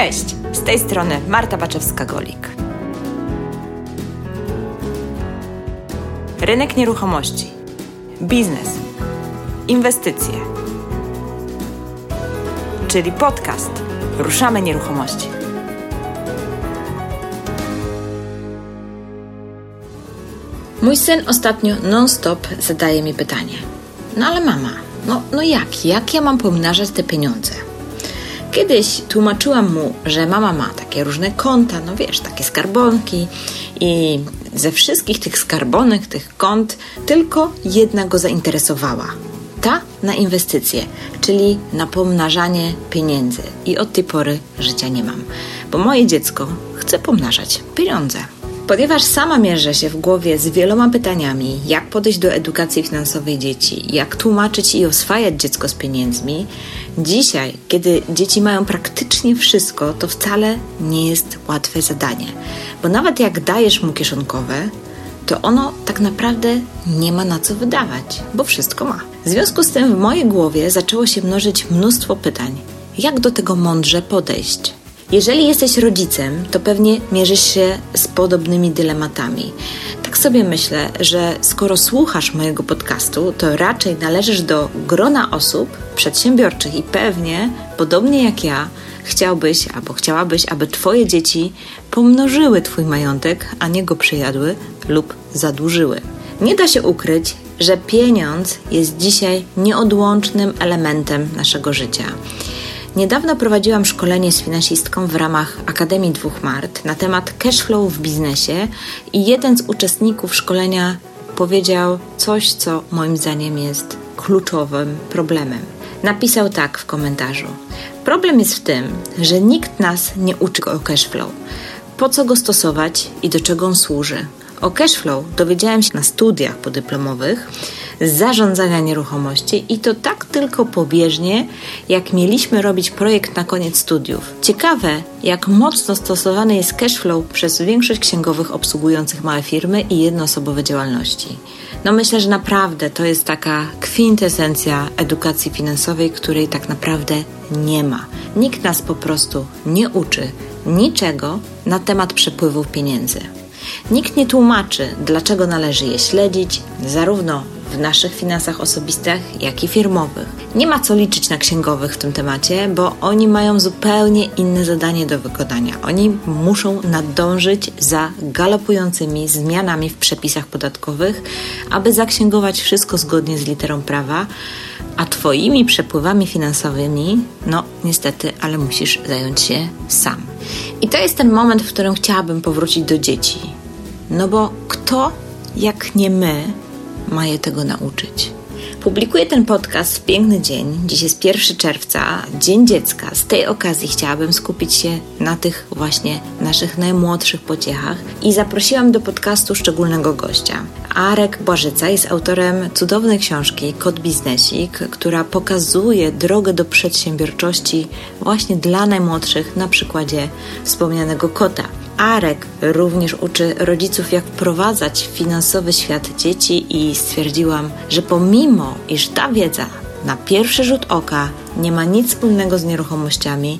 Cześć, z tej strony Marta Baczewska-Golik. Rynek nieruchomości, biznes, inwestycje, czyli podcast Ruszamy Nieruchomości. Mój syn ostatnio non-stop zadaje mi pytanie. No ale mama, no, no jak? Jak ja mam pomnażać te pieniądze? Kiedyś tłumaczyłam mu, że mama ma takie różne konta, no wiesz, takie skarbonki i ze wszystkich tych skarbonek, tych kont, tylko jedna go zainteresowała. Ta na inwestycje, czyli na pomnażanie pieniędzy. I od tej pory życia nie mam, bo moje dziecko chce pomnażać pieniądze. Ponieważ sama mierzę się w głowie z wieloma pytaniami, jak podejść do edukacji finansowej dzieci, jak tłumaczyć i oswajać dziecko z pieniędzmi, dzisiaj, kiedy dzieci mają praktycznie wszystko, to wcale nie jest łatwe zadanie. Bo nawet jak dajesz mu kieszonkowe, to ono tak naprawdę nie ma na co wydawać, bo wszystko ma. W związku z tym w mojej głowie zaczęło się mnożyć mnóstwo pytań. Jak do tego mądrze podejść? Jeżeli jesteś rodzicem, to pewnie mierzysz się z podobnymi dylematami. Tak sobie myślę, że skoro słuchasz mojego podcastu, to raczej należysz do grona osób przedsiębiorczych i pewnie, podobnie jak ja, chciałbyś albo chciałabyś, aby Twoje dzieci pomnożyły Twój majątek, a nie go przejadły lub zadłużyły. Nie da się ukryć, że pieniądz jest dzisiaj nieodłącznym elementem naszego życia. Niedawno prowadziłam szkolenie z finansistką w ramach Akademii Dwóch Mart na temat cashflow w biznesie i jeden z uczestników szkolenia powiedział coś, co moim zdaniem jest kluczowym problemem. Napisał tak w komentarzu. Problem jest w tym, że nikt nas nie uczy o cashflow. Po co go stosować i do czego on służy? O cashflow dowiedziałem się na studiach podyplomowych zarządzania nieruchomości i to tak tylko pobieżnie, jak mieliśmy robić projekt na koniec studiów. Ciekawe, jak mocno stosowany jest cashflow przez większość księgowych obsługujących małe firmy i jednoosobowe działalności. No myślę, że naprawdę to jest taka kwintesencja edukacji finansowej, której tak naprawdę nie ma. Nikt nas po prostu nie uczy niczego na temat przepływów pieniędzy. Nikt nie tłumaczy, dlaczego należy je śledzić, zarówno w naszych finansach osobistych, jak i firmowych. Nie ma co liczyć na księgowych w tym temacie, bo oni mają zupełnie inne zadanie do wykonania. Oni muszą nadążyć za galopującymi zmianami w przepisach podatkowych, aby zaksięgować wszystko zgodnie z literą prawa, a Twoimi przepływami finansowymi, no niestety, ale musisz zająć się sam. I to jest ten moment, w którym chciałabym powrócić do dzieci. No bo kto, jak nie my, ma je tego nauczyć? Publikuję ten podcast w piękny dzień. Dziś jest 1 czerwca, Dzień Dziecka. Z tej okazji chciałabym skupić się na tych właśnie naszych najmłodszych pociechach i zaprosiłam do podcastu szczególnego gościa. Arek Błażyca jest autorem cudownej książki Kod Biznesik, która pokazuje drogę do przedsiębiorczości właśnie dla najmłodszych na przykładzie wspomnianego kota. Arek również uczy rodziców, jak wprowadzać finansowy świat dzieci, i stwierdziłam, że pomimo iż ta wiedza na pierwszy rzut oka nie ma nic wspólnego z nieruchomościami,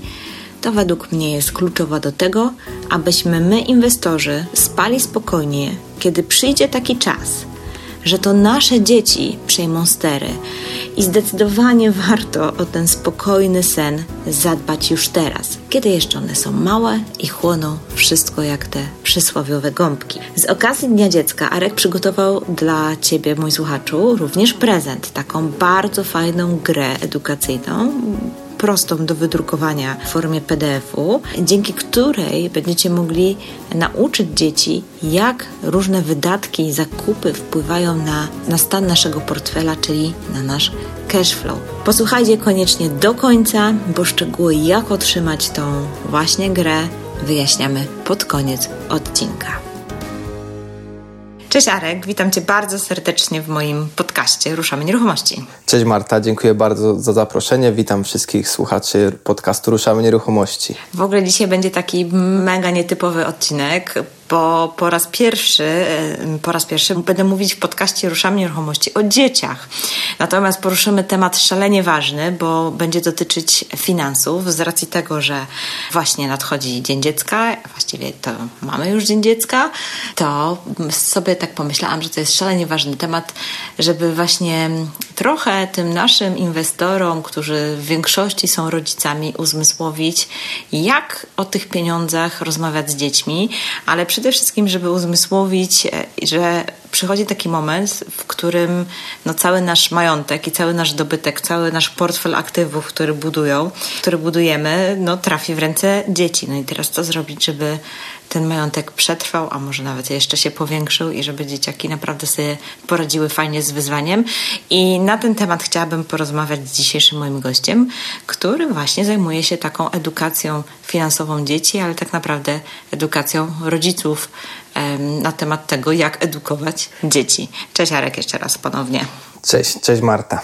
to według mnie jest kluczowa do tego, abyśmy my, inwestorzy, spali spokojnie, kiedy przyjdzie taki czas, że to nasze dzieci przejmą stery i zdecydowanie warto o ten spokojny sen zadbać już teraz, kiedy jeszcze one są małe i chłoną wszystko jak te przysłowiowe gąbki. Z okazji Dnia Dziecka Arek przygotował dla Ciebie, mój słuchaczu, również prezent, taką bardzo fajną grę edukacyjną, prostą do wydrukowania w formie PDF-u, dzięki której będziecie mogli nauczyć dzieci, jak różne wydatki i zakupy wpływają na, na stan naszego portfela, czyli na nasz cash flow. Posłuchajcie koniecznie do końca, bo szczegóły, jak otrzymać tą właśnie grę, wyjaśniamy pod koniec odcinka. Cześć Arek, witam Cię bardzo serdecznie w moim podcaście Ruszamy Nieruchomości. Cześć Marta, dziękuję bardzo za zaproszenie. Witam wszystkich słuchaczy podcastu Ruszamy Nieruchomości. W ogóle dzisiaj będzie taki mega nietypowy odcinek, bo po raz pierwszy, po raz pierwszy będę mówić w podcaście Ruszamy Nieruchomości o dzieciach. Natomiast poruszymy temat szalenie ważny, bo będzie dotyczyć finansów z racji tego, że właśnie nadchodzi Dzień Dziecka, właściwie to mamy już Dzień Dziecka, to sobie tak pomyślałam, że to jest szalenie ważny temat, żeby właśnie trochę tym naszym inwestorom, którzy w większości są rodzicami, uzmysłowić, jak o tych pieniądzach rozmawiać z dziećmi, ale przede wszystkim, żeby uzmysłowić, e, że przychodzi taki moment, w którym no, cały nasz majątek i cały nasz dobytek, cały nasz portfel aktywów, który budują, który budujemy, no, trafi w ręce dzieci. No i teraz co zrobić, żeby ten majątek przetrwał, a może nawet jeszcze się powiększył i żeby dzieciaki naprawdę sobie poradziły fajnie z wyzwaniem. I na ten temat chciałabym porozmawiać z dzisiejszym moim gościem, który właśnie zajmuje się taką edukacją finansową dzieci, ale tak naprawdę edukacją rodziców na temat tego, jak edukować dzieci. Cześć Arek jeszcze raz ponownie. Cześć, cześć Marta.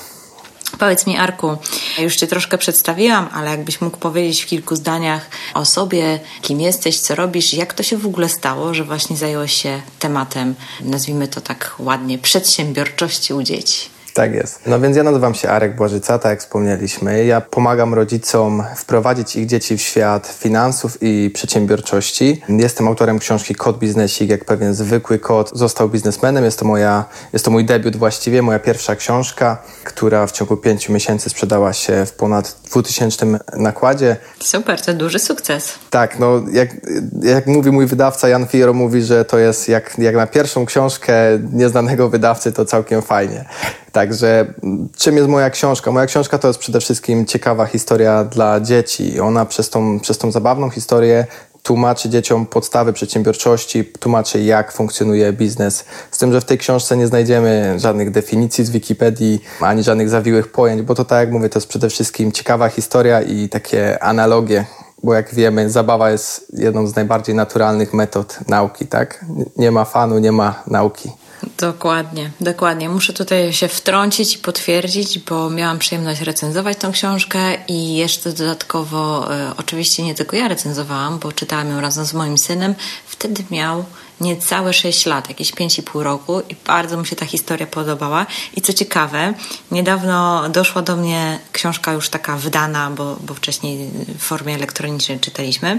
Powiedz mi, Arku, już Cię troszkę przedstawiłam, ale jakbyś mógł powiedzieć w kilku zdaniach o sobie, kim jesteś, co robisz, jak to się w ogóle stało, że właśnie zająłeś się tematem, nazwijmy to tak ładnie, przedsiębiorczości u dzieci. Tak jest. No więc ja nazywam się Arek Błażyca, tak jak wspomnieliśmy. Ja pomagam rodzicom wprowadzić ich dzieci w świat finansów i przedsiębiorczości. Jestem autorem książki Kod Biznesik, jak pewien zwykły kod został biznesmenem. Jest to, moja, jest to mój debiut właściwie, moja pierwsza książka, która w ciągu pięciu miesięcy sprzedała się w ponad 2000 nakładzie. Super, to duży sukces. Tak, no jak, jak mówi mój wydawca Jan Fiero, mówi, że to jest jak, jak na pierwszą książkę nieznanego wydawcy, to całkiem fajnie. Także czym jest moja książka? Moja książka to jest przede wszystkim ciekawa historia dla dzieci. Ona przez tą, przez tą zabawną historię tłumaczy dzieciom podstawy przedsiębiorczości, tłumaczy jak funkcjonuje biznes. Z tym, że w tej książce nie znajdziemy żadnych definicji z Wikipedii, ani żadnych zawiłych pojęć, bo to tak jak mówię, to jest przede wszystkim ciekawa historia i takie analogie, bo jak wiemy, zabawa jest jedną z najbardziej naturalnych metod nauki, tak? Nie ma fanu, nie ma nauki. Dokładnie, dokładnie. Muszę tutaj się wtrącić i potwierdzić, bo miałam przyjemność recenzować tą książkę i jeszcze dodatkowo, e, oczywiście nie tylko ja recenzowałam, bo czytałam ją razem z moim synem. Wtedy miał niecałe 6 lat, jakieś 5,5 roku i bardzo mi się ta historia podobała. I co ciekawe, niedawno doszła do mnie książka już taka wydana, bo, bo wcześniej w formie elektronicznej czytaliśmy.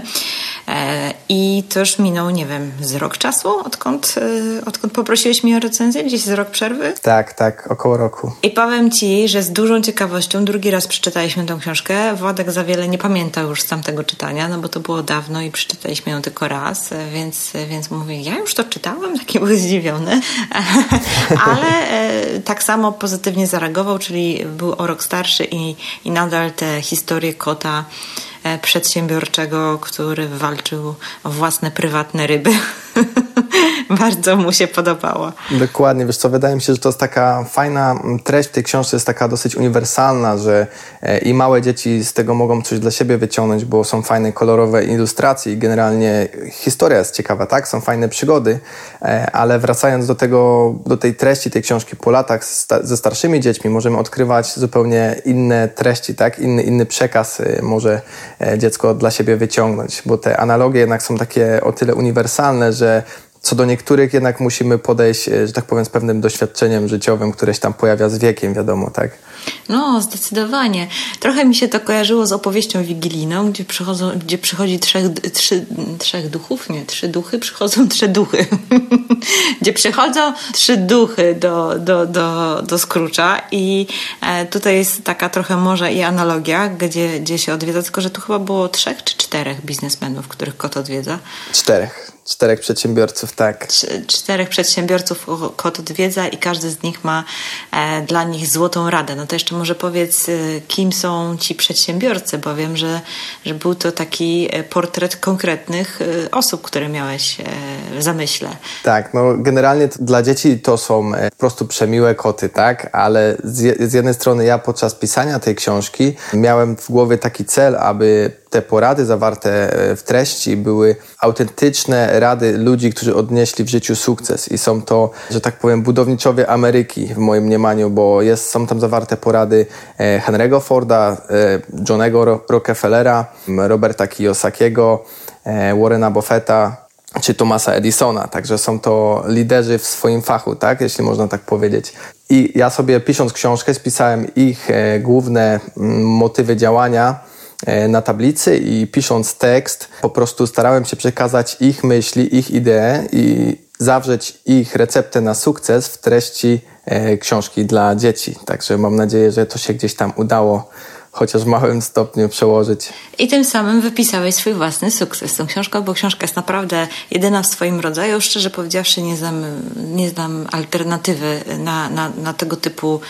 E, I to już minął, nie wiem, z rok czasu, odkąd, e, odkąd poprosiłeś mnie o recenzję, gdzieś z rok przerwy? Tak, tak, około roku. I powiem Ci, że z dużą ciekawością drugi raz przeczytaliśmy tę książkę. Władek za wiele nie pamiętał już z tamtego czytania, no bo to było dawno i przeczytaliśmy ją tylko raz, więc, więc mówię, ja już to czytałem, taki był zdziwiony, ale e, tak samo pozytywnie zareagował, czyli był o rok starszy i, i nadal te historie kota e, przedsiębiorczego, który walczył o własne prywatne ryby. Bardzo mu się podobało. Dokładnie, wiesz co, wydaje mi się, że to jest taka fajna mm, treść tej książce, jest taka dosyć uniwersalna, że e, i małe dzieci z tego mogą coś dla siebie wyciągnąć, bo są fajne, kolorowe ilustracje i generalnie historia jest ciekawa, tak? Są fajne przygody, e, ale wracając do tego, do tej treści tej książki po latach ze starszymi dziećmi możemy odkrywać zupełnie inne treści, tak? Inny, inny przekaz e, może dziecko dla siebie wyciągnąć, bo te analogie jednak są takie o tyle uniwersalne, że co do niektórych jednak musimy podejść, e, że tak powiem, z pewnym doświadczeniem życiowym, które się tam pojawia z wiekiem, wiadomo, tak? No, zdecydowanie. Trochę mi się to kojarzyło z opowieścią wigilijną, gdzie, przychodzą, gdzie przychodzi trzech, trzy, trzech duchów, nie, trzy duchy, przychodzą trzy duchy. gdzie przychodzą trzy duchy do, do, do, do Scrooge'a i e, tutaj jest taka trochę może i analogia, gdzie, gdzie się odwiedza, tylko że tu chyba było trzech czy czterech biznesmenów, których kot odwiedza. Czterech. Czterech przedsiębiorców, tak. Czterech przedsiębiorców kot odwiedza i każdy z nich ma e, dla nich złotą radę. No to jeszcze może powiedz, e, kim są ci przedsiębiorcy, bo wiem, że, że był to taki e, portret konkretnych e, osób, które miałeś e, w zamyśle. Tak, no generalnie dla dzieci to są e, po prostu przemiłe koty, tak? Ale z, z jednej strony ja podczas pisania tej książki miałem w głowie taki cel, aby te porady zawarte e, w treści były autentyczne rady ludzi, którzy odnieśli w życiu sukces i są to, że tak powiem, budowniczowie Ameryki w moim mniemaniu, bo jest, są tam zawarte porady e, Henry'ego Forda, e, Johnego Rockefellera, Roberta Kiyosakiego, Warrena Buffetta, czy Thomasa Edisona. Także są to liderzy w swoim fachu, tak? jeśli można tak powiedzieć. I ja sobie pisząc książkę spisałem ich e, główne motywy działania e, na tablicy i pisząc tekst po prostu starałem się przekazać ich myśli, ich idee i zawrzeć ich receptę na sukces w treści e, książki dla dzieci. Także mam nadzieję, że to się gdzieś tam udało chociaż w małym stopniu przełożyć. I tym samym wypisałeś swój własny sukces tą książką, bo książka jest naprawdę jedyna w swoim rodzaju. Szczerze powiedziawszy, nie znam, nie znam alternatywy na, na, na tego typu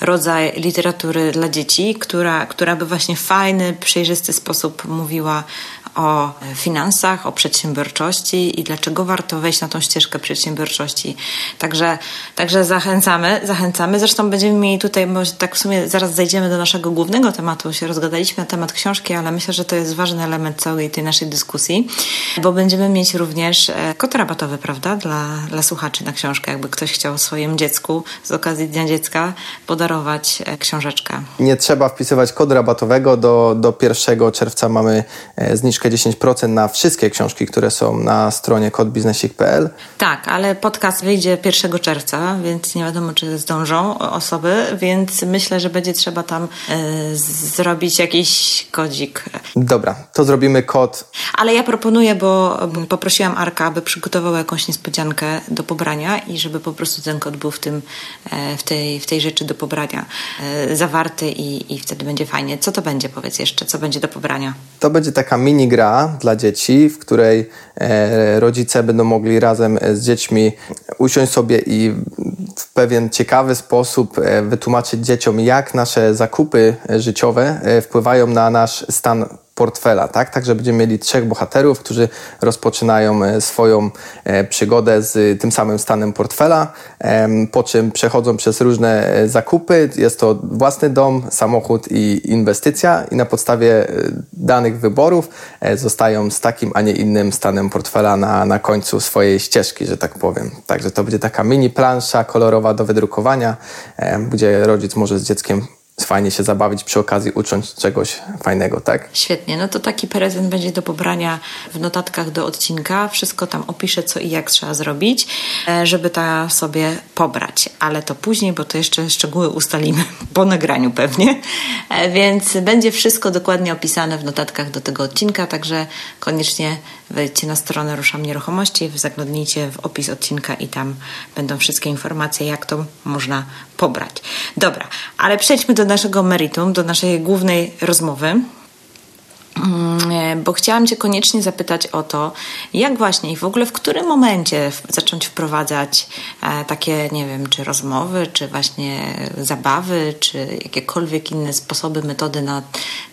rodzaj literatury dla dzieci, która, która by właśnie w fajny, przejrzysty sposób mówiła o finansach, o przedsiębiorczości i dlaczego warto wejść na tą ścieżkę przedsiębiorczości. Także, także zachęcamy, zachęcamy. Zresztą będziemy mieli tutaj, może tak w sumie zaraz zajdziemy do naszego głównego tematu, się rozgadaliśmy na temat książki, ale myślę, że to jest ważny element całej tej naszej dyskusji, bo będziemy mieć również e, kod rabatowy, prawda, dla, dla słuchaczy na książkę, jakby ktoś chciał swojemu dziecku z okazji Dnia Dziecka podarować e, książeczkę. Nie trzeba wpisywać kodu rabatowego, do, do 1 czerwca mamy e, zniżkę 10% na wszystkie książki, które są na stronie kodbiznesik.pl. Tak, ale podcast wyjdzie 1 czerwca, więc nie wiadomo, czy zdążą osoby, więc myślę, że będzie trzeba tam y, zrobić jakiś kodzik. Dobra, to zrobimy kod. Ale ja proponuję, bo poprosiłam Arka, aby przygotował jakąś niespodziankę do pobrania i żeby po prostu ten kod był w, tym, e, w, tej, w tej rzeczy do pobrania e, zawarty i, i wtedy będzie fajnie. Co to będzie, powiedz jeszcze, co będzie do pobrania? To będzie taka mini gra dla dzieci, w której e, rodzice będą mogli razem z dziećmi usiąść sobie i w pewien ciekawy sposób e, wytłumaczyć dzieciom, jak nasze zakupy życiowe e, wpływają na nasz stan portfela, tak? Także będziemy mieli trzech bohaterów, którzy rozpoczynają e, swoją e, przygodę z tym samym stanem portfela, po czym przechodzą przez różne e, zakupy. Jest to własny dom, samochód i inwestycja i na podstawie danych wyborów zostają z takim, a nie innym stanem portfela na, na końcu swojej ścieżki, że tak powiem. Także to będzie taka mini plansza kolorowa do wydrukowania, gdzie rodzic może z dzieckiem fajnie się zabawić przy okazji, ucząc czegoś fajnego, tak? Świetnie, no to taki prezent będzie do pobrania w notatkach do odcinka. Wszystko tam opiszę, co i jak trzeba zrobić, e, żeby ta sobie pobrać. Ale to później, bo to jeszcze szczegóły ustalimy po nagraniu pewnie. E, więc będzie wszystko dokładnie opisane w notatkach do tego odcinka, także koniecznie wejdźcie na stronę Ruszam Nieruchomości, zaglądnijcie w opis odcinka i tam będą wszystkie informacje, jak to można pobrać. Dobra, ale przejdźmy do naszego meritum, do naszej głównej rozmowy bo chciałam Cię koniecznie zapytać o to, jak właśnie i w ogóle w którym momencie zacząć wprowadzać e, takie, nie wiem, czy rozmowy, czy właśnie zabawy, czy jakiekolwiek inne sposoby, metody na,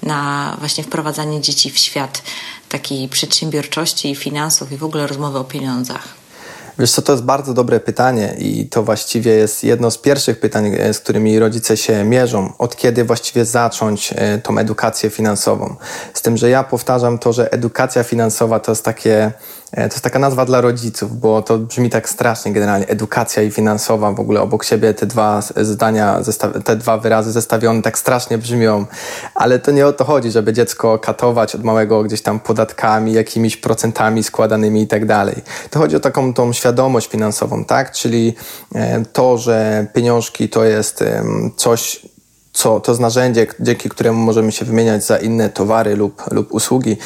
na właśnie wprowadzanie dzieci w świat takiej przedsiębiorczości, finansów i w ogóle rozmowy o pieniądzach. Wiesz co, to jest bardzo dobre pytanie i to właściwie jest jedno z pierwszych pytań, e, z którymi rodzice się mierzą. Od kiedy właściwie zacząć e, tą edukację finansową? Z tym, że ja powtarzam to, że edukacja finansowa to jest takie to jest taka nazwa dla rodziców, bo to brzmi tak strasznie generalnie. Edukacja i finansowa w ogóle obok siebie te dwa zdania, te dwa wyrazy zestawione tak strasznie brzmią, ale to nie o to chodzi, żeby dziecko katować od małego gdzieś tam podatkami, jakimiś procentami składanymi i tak dalej. To chodzi o taką tą świadomość finansową, tak? Czyli e, to, że pieniążki to jest coś, co to jest narzędzie, dzięki któremu możemy się wymieniać za inne towary lub, lub usługi.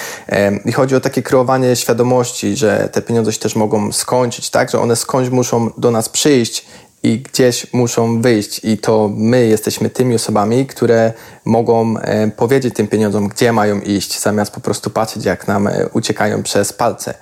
I chodzi o takie kreowanie świadomości, że te pieniądze się też mogą skończyć, tak, że one skądś muszą do nas przyjść i gdzieś muszą wyjść. I to my jesteśmy tymi osobami, które mogą powiedzieć tym pieniądzom, gdzie mają iść, zamiast po prostu patrzeć, jak nam e, uciekają przez palce.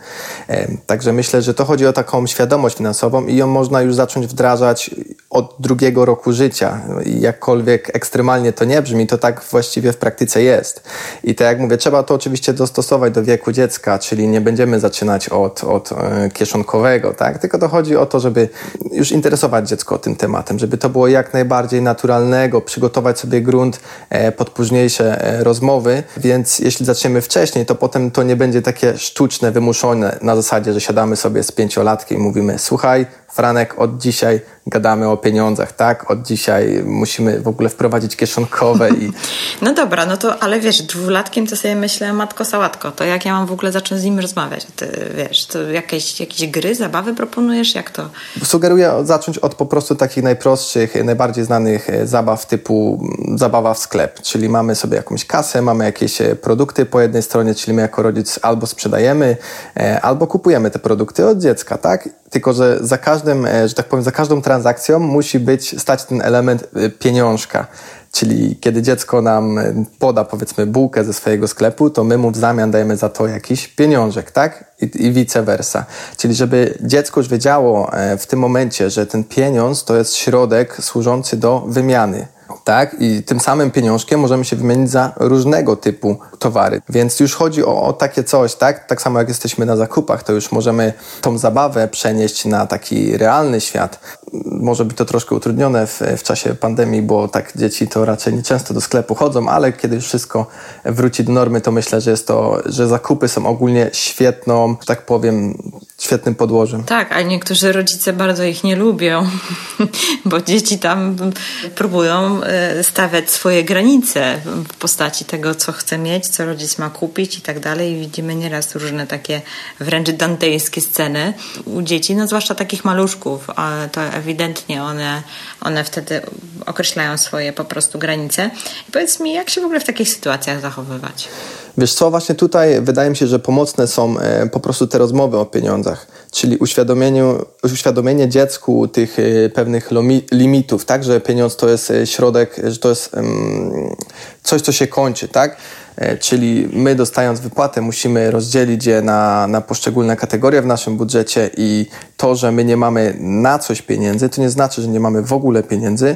Także myślę, że to chodzi o taką świadomość finansową i ją można już zacząć wdrażać od drugiego roku życia. Jakkolwiek ekstremalnie to nie brzmi, to tak właściwie w praktyce jest. I tak jak mówię, trzeba to oczywiście dostosować do wieku dziecka, czyli nie będziemy zaczynać od, od kieszonkowego, tak? tylko to chodzi o to, żeby już interesować dziecko tym tematem, żeby to było jak najbardziej naturalnego, przygotować sobie grunt E, pod późniejsze e, rozmowy, więc jeśli zaczniemy wcześniej, to potem to nie będzie takie sztuczne, wymuszone na zasadzie, że siadamy sobie z pięciolatkiem i mówimy słuchaj, Franek, od dzisiaj gadamy o pieniądzach, tak? Od dzisiaj musimy w ogóle wprowadzić kieszonkowe i... No dobra, no to, ale wiesz, dwulatkiem to sobie myślę, matko sałatko, to jak ja mam w ogóle zacząć z nim rozmawiać? Ty, wiesz, to jakieś, jakieś gry, zabawy proponujesz? Jak to? Sugeruję zacząć od po prostu takich najprostszych, najbardziej znanych e, zabaw typu mm, zabawa w sklep, czyli mamy sobie jakąś kasę, mamy jakieś e, produkty po jednej stronie, czyli my jako rodzic albo sprzedajemy, e, albo kupujemy te produkty od dziecka, tak? Tylko, że za każdym, że tak powiem, za każdą transakcją musi być, stać ten element pieniążka. Czyli kiedy dziecko nam poda, powiedzmy, bułkę ze swojego sklepu, to my mu w zamian dajemy za to jakiś pieniążek, tak? I, i vice versa. Czyli żeby dziecko już wiedziało w tym momencie, że ten pieniądz to jest środek służący do wymiany tak? I tym samym pieniążkiem możemy się wymienić za różnego typu towary. Więc już chodzi o, o, takie coś, tak? Tak samo jak jesteśmy na zakupach, to już możemy tą zabawę przenieść na taki realny świat. Może być to troszkę utrudnione w, w czasie pandemii, bo tak dzieci to raczej nie często do sklepu chodzą, ale kiedy już wszystko wróci do normy, to myślę, że jest to, że zakupy są ogólnie świetną, tak powiem, świetnym podłożem. Tak, a niektórzy rodzice bardzo ich nie lubią, bo dzieci tam próbują e, stawiać swoje granice w postaci tego, co chce mieć, co rodzic ma kupić i tak dalej. I widzimy nieraz różne takie wręcz dantejskie sceny u dzieci, no zwłaszcza takich maluszków. To ewidentnie one, one wtedy określają swoje po prostu granice. I powiedz mi, jak się w ogóle w takich sytuacjach zachowywać? Wiesz co, właśnie tutaj wydaje mi się, że pomocne są e, po prostu te rozmowy o pieniądzach, czyli uświadomieniu, uświadomienie dziecku tych e, pewnych limitów, tak, że pieniądz to jest e, środek, że to jest coś, co się kończy, tak? E, czyli my dostając wypłatę musimy rozdzielić je na, na poszczególne kategorie w naszym budżecie i to, że my nie mamy na coś pieniędzy, to nie znaczy, że nie mamy w ogóle pieniędzy,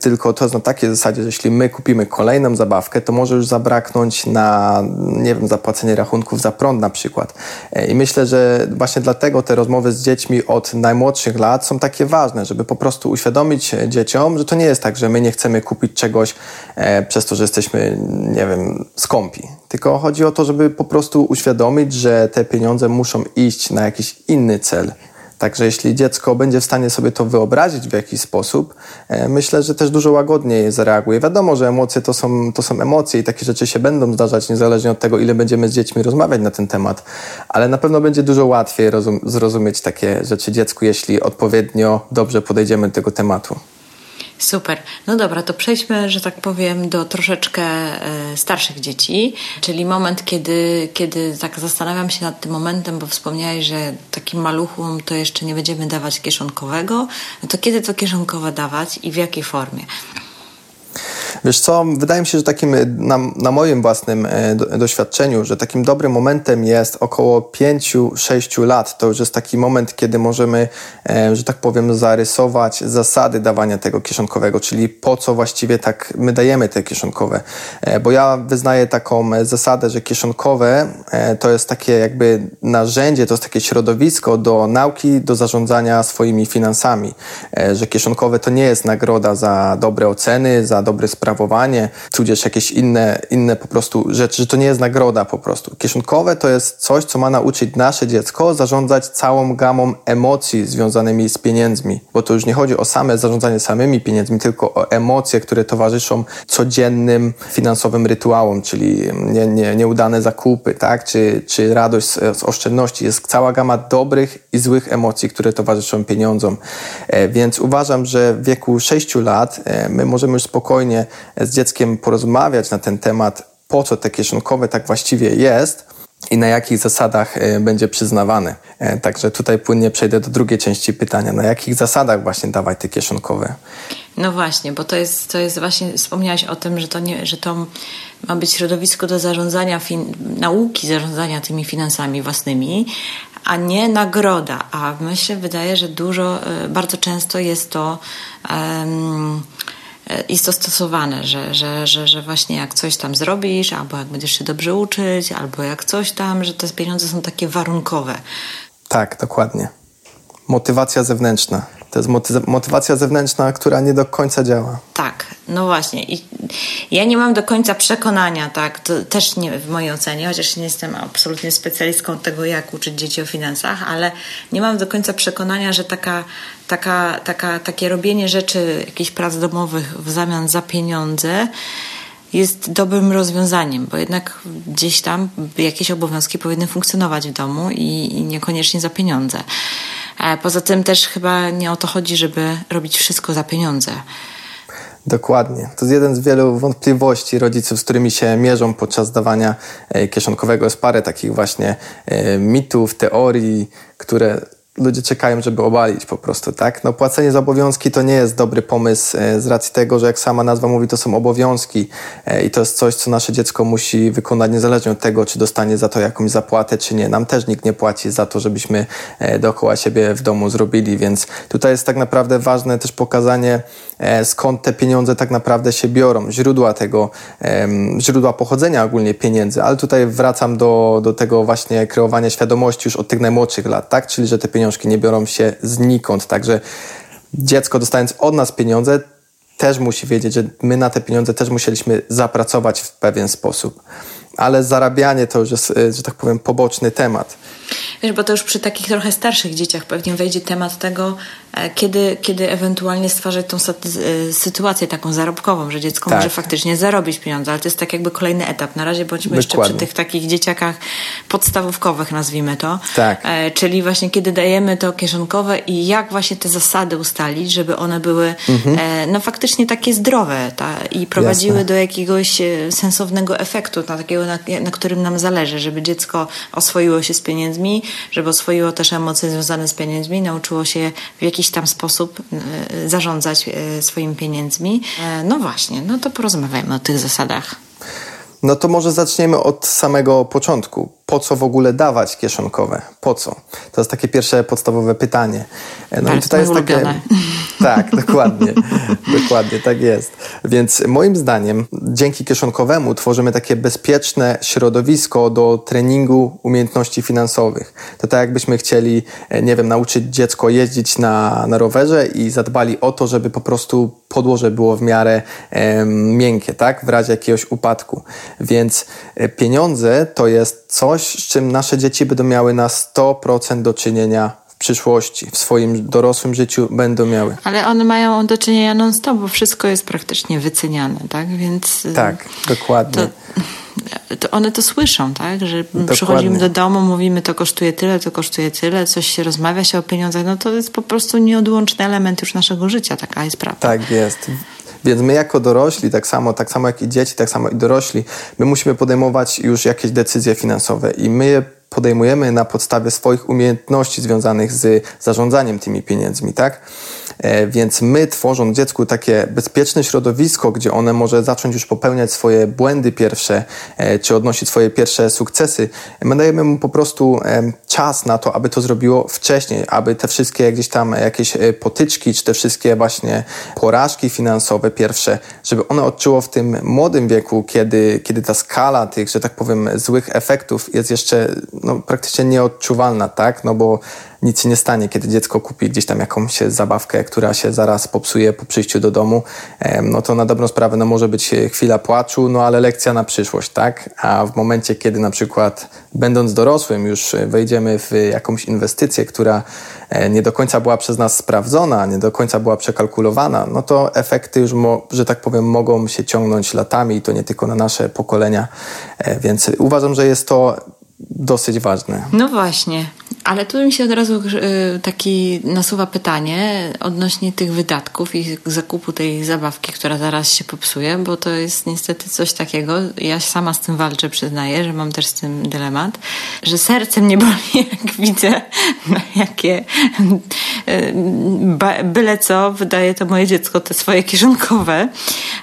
tylko to jest na takiej zasadzie, że jeśli my kupimy kolejną zabawkę, to może już zabraknąć na, nie wiem, zapłacenie rachunków za prąd na przykład. E, I myślę, że właśnie dlatego te rozmowy z dziećmi od najmłodszych lat są takie ważne, żeby po prostu uświadomić dzieciom, że to nie jest tak, że my nie chcemy kupić czegoś e, przez to, że jesteśmy, nie wiem, skąpi. Tylko chodzi o to, żeby po prostu uświadomić, że te pieniądze muszą iść na jakiś inny cel. Także jeśli dziecko będzie w stanie sobie to wyobrazić w jakiś sposób, e, myślę, że też dużo łagodniej zareaguje. Wiadomo, że emocje to są, to są emocje i takie rzeczy się będą zdarzać niezależnie od tego, ile będziemy z dziećmi rozmawiać na ten temat, ale na pewno będzie dużo łatwiej zrozumieć takie rzeczy dziecku, jeśli odpowiednio dobrze podejdziemy do tego tematu. Super. No dobra, to przejdźmy, że tak powiem, do troszeczkę e, starszych dzieci, czyli moment, kiedy, kiedy tak zastanawiam się nad tym momentem, bo wspomniałeś, że takim maluchom to jeszcze nie będziemy dawać kieszonkowego. No to kiedy to kieszonkowe dawać i w jakiej formie? Wiesz co, wydaje mi się, że takim e, na, na moim własnym e, do, doświadczeniu, że takim dobrym momentem jest około 5-6 lat. To już jest taki moment, kiedy możemy, e, że tak powiem, zarysować zasady dawania tego kieszonkowego, czyli po co właściwie tak my dajemy te kieszonkowe. Bo ja wyznaję taką zasadę, że kieszonkowe to jest takie jakby narzędzie, to jest takie środowisko do nauki, do zarządzania swoimi finansami. Że kieszonkowe to nie jest nagroda za dobre oceny, za dobre sprawowanie, tudzież jakieś inne, inne po prostu rzeczy, że to nie jest nagroda po prostu. Kieszonkowe to jest coś, co ma nauczyć nasze dziecko zarządzać całą gamą emocji związanymi z pieniędzmi, bo to już nie chodzi o same zarządzanie samymi pieniędzmi, tylko o emocje, które towarzyszą codziennym finansowym rytuałom, czyli nie, nie, nieudane zakupy, tak? czy, czy radość z, z oszczędności. Jest cała gama dobrych i złych emocji, które towarzyszą pieniądzom. E, więc uważam, że w wieku 6 lat e, my możemy już spokojnie z dzieckiem porozmawiać na ten temat, po co te kieszonkowe tak właściwie jest i na jakich zasadach e, będzie przyznawany. E, także tutaj płynnie przejdę do drugiej części pytania. Na jakich zasadach właśnie dawać te kieszonkowe? No właśnie, bo to jest, to jest właśnie, wspomniałaś o tym, że to, nie, że to ma być środowisko do zarządzania, fin, nauki zarządzania tymi finansami własnymi, a nie nagroda. A myślę, wydaje, że dużo, e, bardzo często jest to um, jest to stosowane, że, że, że, że właśnie jak coś tam zrobisz, albo jak będziesz się dobrze uczyć, albo jak coś tam, że te pieniądze są takie warunkowe. Tak, dokładnie. Motywacja zewnętrzna. To jest motywacja zewnętrzna, która nie do końca działa. Tak, no właśnie. I ja nie mam do końca przekonania, tak, to też nie w mojej ocenie, chociaż nie jestem absolutnie specjalistką tego, jak uczyć dzieci o finansach, ale nie mam do końca przekonania, że taka, taka, taka, takie robienie rzeczy, jakichś prac domowych w zamian za pieniądze jest dobrym rozwiązaniem, bo jednak gdzieś tam jakieś obowiązki powinny funkcjonować w domu i, i niekoniecznie za pieniądze. E, poza tym też chyba nie o to chodzi, żeby robić wszystko za pieniądze. Dokładnie. To jest jeden z wielu wątpliwości rodziców, z którymi się mierzą podczas dawania e, kieszonkowego. Jest parę takich właśnie e, mitów, teorii, które ludzie czekają, żeby obalić po prostu, tak? No płacenie za obowiązki to nie jest dobry pomysł e, z racji tego, że jak sama nazwa mówi, to są obowiązki e, i to jest coś, co nasze dziecko musi wykonać niezależnie od tego, czy dostanie za to jakąś zapłatę, czy nie. Nam też nikt nie płaci za to, żebyśmy e, dookoła siebie w domu zrobili, więc tutaj jest tak naprawdę ważne też pokazanie, skąd te pieniądze tak naprawdę się biorą, źródła tego, źródła pochodzenia ogólnie pieniędzy, ale tutaj wracam do, do tego właśnie kreowania świadomości już od tych najmłodszych lat, tak? Czyli, że te pieniążki nie biorą się znikąd. Także dziecko dostając od nas pieniądze, też musi wiedzieć, że my na te pieniądze też musieliśmy zapracować w pewien sposób. Ale zarabianie to już jest, że tak powiem, poboczny temat. Wiesz, bo to już przy takich trochę starszych dzieciach pewnie wejdzie temat tego, e, kiedy, kiedy ewentualnie stwarzać tą e, sytuację taką zarobkową, że dziecko tak. może faktycznie zarobić pieniądze, ale to jest tak jakby kolejny etap. Na razie bądźmy Dokładnie. jeszcze przy tych takich dzieciakach podstawówkowych, nazwijmy to. Tak. E, czyli właśnie kiedy dajemy to kieszonkowe i jak właśnie te zasady ustalić, żeby one były mhm. e, no faktycznie takie zdrowe ta, i prowadziły Jasne. do jakiegoś e, sensownego efektu, na takiego, na, na którym nam zależy, żeby dziecko oswoiło się z pieniędzmi, żeby oswoiło też emocje związane z pieniędzmi, nauczyło się w jakiś tam sposób e, zarządzać e, swoimi pieniędzmi. E, no właśnie, no to porozmawiajmy o tych zasadach. No to może zaczniemy od samego początku po co w ogóle dawać kieszonkowe? Po co? To jest takie pierwsze podstawowe pytanie. No tak, i tutaj jest takie. Tak, dokładnie. dokładnie, tak jest. Więc moim zdaniem, dzięki kieszonkowemu tworzymy takie bezpieczne środowisko do treningu umiejętności finansowych. To tak jakbyśmy chcieli, e, nie wiem, nauczyć dziecko jeździć na, na rowerze i zadbali o to, żeby po prostu podłoże było w miarę e, miękkie, tak? W razie jakiegoś upadku. Więc e, pieniądze to jest coś, coś, z czym nasze dzieci będą miały na 100% do czynienia w przyszłości, w swoim dorosłym życiu będą miały. Ale one mają do czynienia non-stop, bo wszystko jest praktycznie wyceniane, tak? Więc. Y, tak, dokładnie. To, to one to słyszą, tak? Że dokładnie. przychodzimy do domu, mówimy, to kosztuje tyle, to kosztuje tyle, coś się rozmawia się o pieniądzach, no to jest po prostu nieodłączny element już naszego życia, taka jest prawda. Tak jest. Więc my jako dorośli, tak samo, tak samo jak i dzieci, tak samo i dorośli, my musimy podejmować już jakieś decyzje finansowe i my je podejmujemy na podstawie swoich umiejętności związanych z zarządzaniem tymi pieniędzmi, tak? E, więc my, tworząc dziecku takie bezpieczne środowisko, gdzie one może zacząć już popełniać swoje błędy pierwsze, e, czy odnosić swoje pierwsze sukcesy, my dajemy mu po prostu e, czas na to, aby to zrobiło wcześniej, aby te wszystkie gdzieś tam jakieś potyczki, czy te wszystkie właśnie porażki finansowe pierwsze, żeby one odczuło w tym młodym wieku, kiedy, kiedy ta skala tych, że tak powiem, złych efektów jest jeszcze no, praktycznie nieodczuwalna, tak? No bo nic się nie stanie, kiedy dziecko kupi gdzieś tam jakąś zabawkę, która się zaraz popsuje po przyjściu do domu, no to na dobrą sprawę no może być chwila płaczu, no ale lekcja na przyszłość, tak? A w momencie, kiedy na przykład będąc dorosłym już wejdziemy w jakąś inwestycję, która e, nie do końca była przez nas sprawdzona, nie do końca była przekalkulowana, no to efekty już, że tak powiem, mogą się ciągnąć latami i to nie tylko na nasze pokolenia. E, więc uważam, że jest to dosyć ważne. No właśnie, ale tu mi się od razu y, taki nasuwa pytanie odnośnie tych wydatków i zakupu tej zabawki, która zaraz się popsuje, bo to jest niestety coś takiego. Ja sama z tym walczę, przyznaję, że mam też z tym dylemat, że serce mnie boli, jak widzę, na jakie y, byle co wydaje to moje dziecko, te swoje kieszonkowe.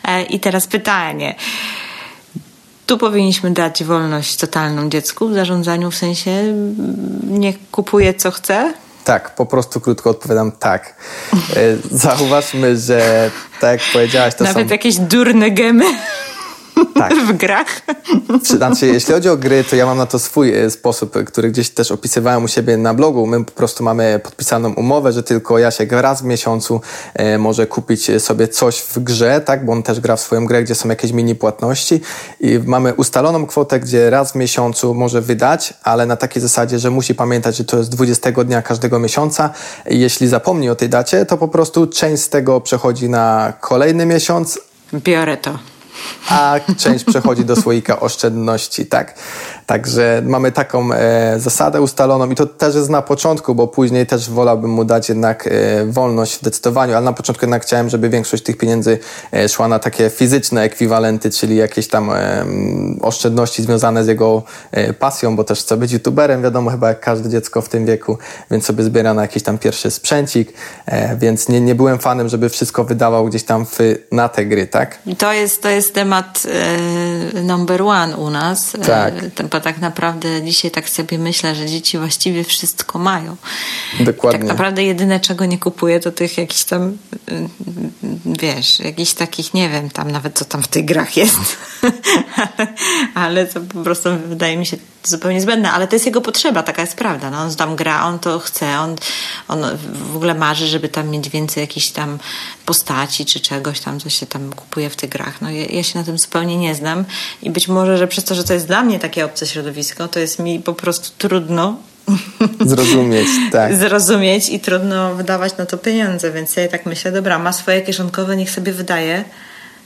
E, I teraz pytanie tu powinniśmy dać wolność totalną dziecku w zarządzaniu, w sensie nie kupuje co chce? Tak, po prostu krótko odpowiadam tak. E, zauważmy, że tak jak powiedziałaś, to Nawet są... jakieś durne gemy. Tak. w grach. Znaczy, jeśli chodzi o gry, to ja mam na to swój e, sposób, który gdzieś też opisywałem u siebie na blogu. My po prostu mamy podpisaną umowę, że tylko Jasiek raz w miesiącu e, może kupić sobie coś w grze, tak, bo on też gra w swoją grę, gdzie są jakieś mini płatności i mamy ustaloną kwotę, gdzie raz w miesiącu może wydać, ale na takiej zasadzie, że musi pamiętać, że to jest 20 dnia każdego miesiąca i jeśli zapomni o tej dacie, to po prostu część z tego przechodzi na kolejny miesiąc. Biorę to a część przechodzi do słoika oszczędności, tak? Także mamy taką e, zasadę ustaloną i to też jest na początku, bo później też wolałbym mu dać jednak e, wolność w decydowaniu, ale na początku jednak chciałem, żeby większość tych pieniędzy e, szła na takie fizyczne ekwiwalenty, czyli jakieś tam oszczędności związane z jego pasją, bo też chce być youtuberem, wiadomo, chyba jak każde dziecko w tym wieku, więc sobie zbiera na jakiś tam pierwszy sprzęcik, więc nie, nie byłem fanem, żeby wszystko wydawał gdzieś tam w, na te gry, tak? To jest, to jest temat number one u nas. Tak bo tak naprawdę dzisiaj tak sobie myślę, że dzieci właściwie wszystko mają. Dokładnie. I tak naprawdę jedyne, czego nie kupuję, to tych jakichś tam, y, wiesz, jakichś takich, nie wiem, tam nawet co tam w tych grach jest, ale, ale to po prostu wydaje mi się zupełnie zbędne, ale to jest jego potrzeba, taka jest prawda. No, on tam gra, on to chce, on, on w ogóle marzy, żeby tam mieć więcej jakichś tam postaci czy czegoś tam, co się tam kupuje w tych grach. No, ja, ja się na tym zupełnie nie znam i być może, że przez to, że to jest dla mnie takie obce środowisko, to jest mi po prostu trudno Zrozumieć, tak. Zrozumieć i trudno wydawać na to pieniądze, więc ja tak myślę, dobra, ma swoje kieszonkowe, niech sobie wydaje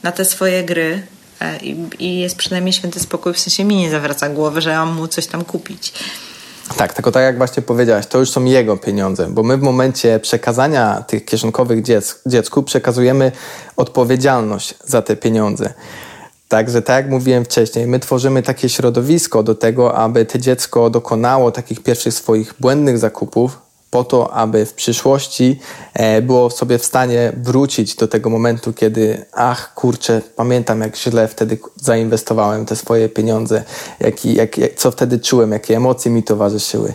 na te swoje gry, E, i, i jest przynajmniej święty spokój, w sensie mi nie zawraca głowy, że ja mam mu coś tam kupić. Tak, tylko tak jak właśnie powiedziałaś, to już są jego pieniądze, bo my w momencie przekazania tych kieszonkowych dziec, dziecku przekazujemy odpowiedzialność za te pieniądze. Także tak jak mówiłem wcześniej, my tworzymy takie środowisko do tego, aby to dziecko dokonało takich pierwszych swoich błędnych zakupów, po to, aby w przyszłości e, było sobie w stanie wrócić do tego momentu, kiedy ach kurczę, pamiętam jak źle wtedy zainwestowałem te swoje pieniądze, jak, jak, jak, co wtedy czułem, jakie emocje mi towarzyszyły.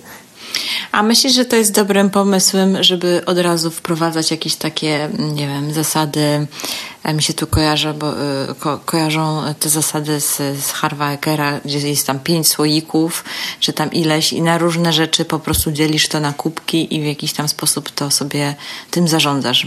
A myślisz, że to jest dobrym pomysłem, żeby od razu wprowadzać jakieś takie, nie wiem, zasady mi się tu kojarzy, bo, y, ko, kojarzą te zasady z, z Harvardera, gdzie jest tam pięć słoików, czy tam ileś i na różne rzeczy po prostu dzielisz to na kubki i w jakiś tam sposób to sobie tym zarządzasz.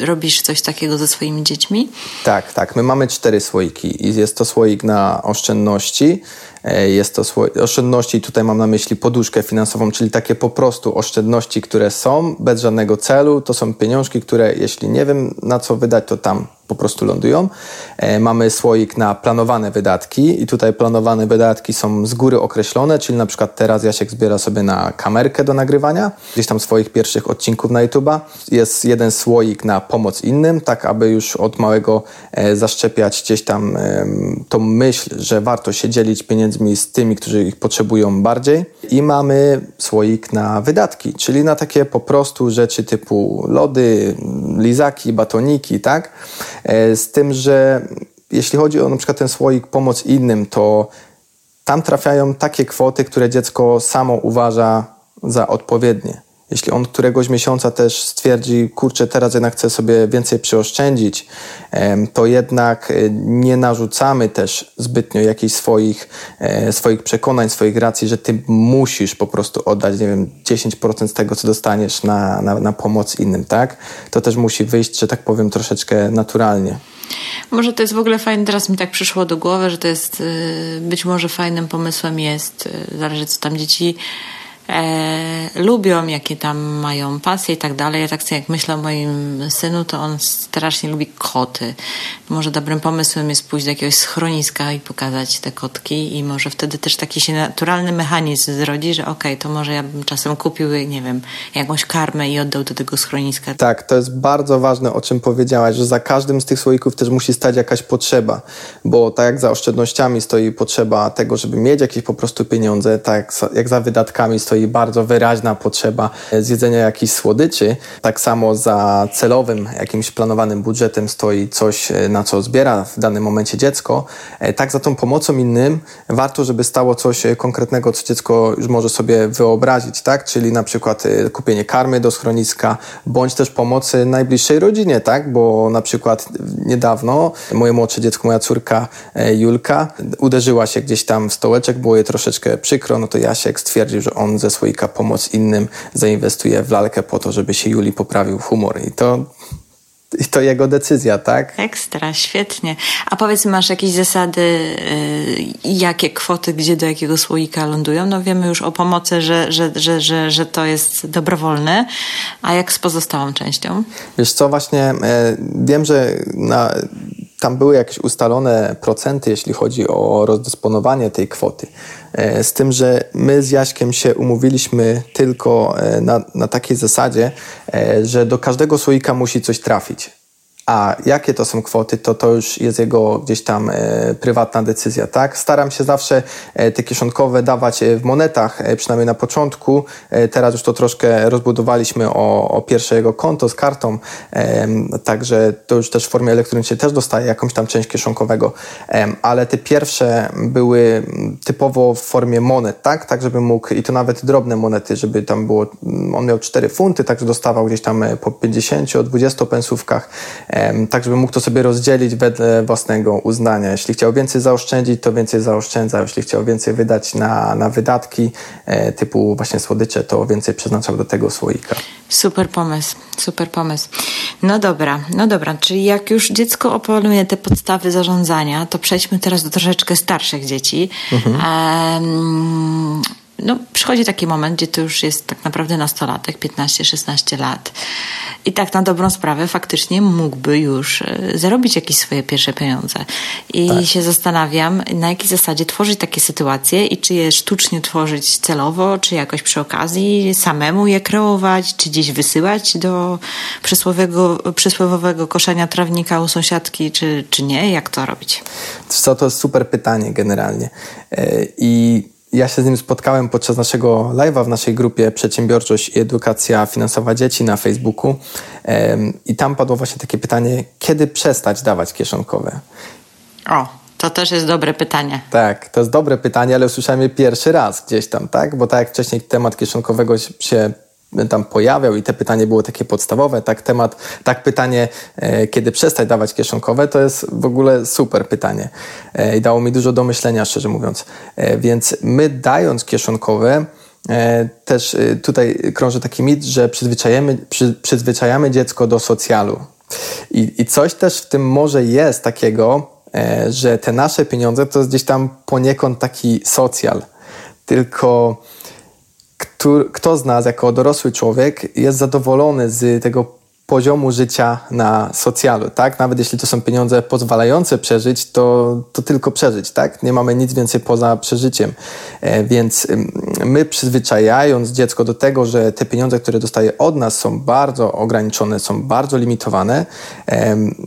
Robisz coś takiego ze swoimi dziećmi? Tak, tak. My mamy cztery słoiki i jest to słoik na oszczędności, e, jest to słoik oszczędności, tutaj mam na myśli poduszkę finansową, czyli takie po prostu oszczędności, które są bez żadnego celu. To są pieniążki, które jeśli nie wiem na co wydać, to tam po prostu lądują. E, mamy słoik na planowane wydatki i tutaj planowane wydatki są z góry określone, czyli na przykład teraz Jasiek zbiera sobie na kamerkę do nagrywania, gdzieś tam swoich pierwszych odcinków na YouTube'a. Jest jeden słoik na pomoc innym, tak aby już od małego e, zaszczepiać gdzieś tam tą myśl, że warto się dzielić pieniędzmi z tymi, którzy ich potrzebują bardziej. I mamy słoik na wydatki, czyli na takie po prostu rzeczy typu lody, lizaki, batoniki, tak? E, z tym, że jeśli chodzi o na przykład ten słoik pomoc innym, to tam trafiają takie kwoty, które dziecko samo uważa za odpowiednie. Jeśli on któregoś miesiąca też stwierdzi, kurczę, teraz jednak chcę sobie więcej przyoszczędzić, to jednak e, nie narzucamy też zbytnio jakichś swoich, e, swoich przekonań, swoich racji, że ty musisz po prostu oddać, nie wiem, 10% z tego, co dostaniesz na, na, na pomoc innym, tak? To też musi wyjść, że tak powiem, troszeczkę naturalnie. Może to jest w ogóle fajne, teraz mi tak przyszło do głowy, że to jest y, być może fajnym pomysłem jest, y, zależy co tam dzieci e, lubią, jakie tam mają pasje i tak dalej. Ja tak sobie jak myślę o moim synu, to on strasznie lubi koty. Może dobrym pomysłem jest pójść do jakiegoś schroniska i pokazać te kotki i może wtedy też taki się naturalny mechanizm zrodzi, że okej, okay, to może ja bym czasem kupił, nie wiem, jakąś karmę i oddał do tego schroniska. Tak, to jest bardzo ważne, o czym powiedziałaś, że za każdym z tych słoików też musi stać jakaś potrzeba, bo tak jak za oszczędnościami stoi potrzeba tego, żeby mieć jakieś po prostu pieniądze, tak jak za wydatkami stoi stoi bardzo wyraźna potrzeba zjedzenia jakichś słodyczy, tak samo za celowym, jakimś planowanym budżetem stoi coś, na co zbiera w danym momencie dziecko, tak za tą pomocą innym warto, żeby stało coś konkretnego, co dziecko już może sobie wyobrazić, tak? Czyli na przykład kupienie karmy do schroniska, bądź też pomocy najbliższej rodzinie, tak? Bo na przykład niedawno moje młodsze dziecko, moja córka Julka uderzyła się gdzieś tam w stołeczek, było jej troszeczkę przykro, no to Jasiek stwierdził, że on ze słoika pomoc innym zainwestuje w lalkę po to, żeby się Juli poprawił humor. I to i to jego decyzja, tak? Ekstra, świetnie. A powiedz, masz jakieś zasady, yy, jakie kwoty, gdzie do jakiego słoika lądują? No wiemy już o pomocy, że, że, że, że, że to jest dobrowolne. A jak z pozostałą częścią? Wiesz co, właśnie yy, wiem, że na tam były jakieś ustalone procenty, jeśli chodzi o rozdysponowanie tej kwoty. E, z tym, że my z Jaśkiem się umówiliśmy tylko e, na, na takiej zasadzie, e, że do każdego słoika musi coś trafić. A jakie to są kwoty, to to już jest jego gdzieś tam e, prywatna decyzja, tak? Staram się zawsze e, te kieszonkowe dawać e, w monetach, e, przynajmniej na początku. E, teraz już to troszkę rozbudowaliśmy o, o pierwsze jego konto z kartą, e, także to już też w formie elektronicznej też dostaje jakąś tam część kieszonkowego, ale te pierwsze były typowo w formie monet, tak? Tak, żeby mógł, i to nawet drobne monety, żeby tam było, on miał 4 funty, także dostawał gdzieś tam po 50, 20 pensówkach, tak żeby mógł to sobie rozdzielić wedle własnego uznania. Jeśli chciał więcej zaoszczędzić, to więcej zaoszczędzał. Jeśli chciał więcej wydać na, na wydatki e, typu właśnie słodycze, to więcej przeznaczał do tego słoika. Super pomysł, super pomysł. No dobra, no dobra, czyli jak już dziecko opanuje te podstawy zarządzania, to przejdźmy teraz do troszeczkę starszych dzieci. Mhm. Um, no, przychodzi taki moment, gdzie to już jest tak naprawdę nastolatek, 15-16 lat. I tak na dobrą sprawę faktycznie mógłby już e, zarobić jakieś swoje pierwsze pieniądze. I tak. się zastanawiam, na jakiej zasadzie tworzyć takie sytuacje i czy je sztucznie tworzyć celowo, czy jakoś przy okazji samemu je kreować, czy gdzieś wysyłać do przysłowiowego, przysłowiowego koszenia trawnika u sąsiadki, czy, czy nie? Jak to robić? Co to jest super pytanie generalnie. E, I ja się z nim spotkałem podczas naszego live'a w naszej grupie Przedsiębiorczość i Edukacja Finansowa Dzieci na Facebooku i tam padło właśnie takie pytanie, kiedy przestać dawać kieszonkowe? O, to też jest dobre pytanie. Tak, to jest dobre pytanie, ale usłyszałem je pierwszy raz gdzieś tam, tak? Bo tak jak wcześniej temat kieszonkowego się tam pojawiał i te pytanie było takie podstawowe, tak temat, tak pytanie, e, kiedy przestać dawać kieszonkowe, to jest w ogóle super pytanie e, i dało mi dużo do myślenia, szczerze mówiąc. E, więc my dając kieszonkowe, też tutaj krąży taki mit, że przyzwyczajamy, przy, przyzwyczajamy dziecko do socjalu. I, I coś też w tym może jest takiego, że te nasze pieniądze to jest gdzieś tam poniekąd taki socjal. Tylko kto, kto z nas jako dorosły człowiek jest zadowolony z tego poziomu życia na socjalu, tak? Nawet jeśli to są pieniądze pozwalające przeżyć, to, to tylko przeżyć, tak? Nie mamy nic więcej poza przeżyciem. E, więc my przyzwyczajając dziecko do tego, że te pieniądze, które dostaje od nas są bardzo ograniczone, są bardzo limitowane,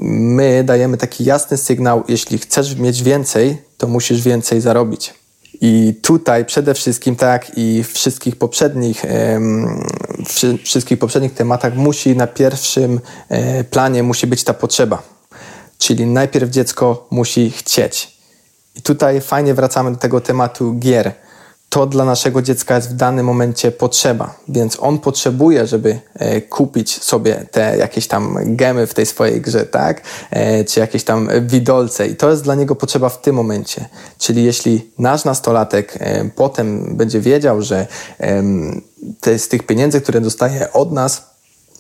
my dajemy taki jasny sygnał, jeśli chcesz mieć więcej, to musisz więcej zarobić. I tutaj przede wszystkim, tak i w wszystkich poprzednich, wszystkich poprzednich tematach musi na pierwszym e, planie musi być ta potrzeba. Czyli najpierw dziecko musi chcieć. I tutaj fajnie wracamy do tego tematu gier to dla naszego dziecka jest w danym momencie potrzeba, więc on potrzebuje, żeby e, kupić sobie te jakieś tam gemy w tej swojej grze, tak? E, czy jakieś tam widolce i to jest dla niego potrzeba w tym momencie. Czyli jeśli nasz nastolatek e, potem będzie wiedział, że te, z tych pieniędzy, które dostaje od nas,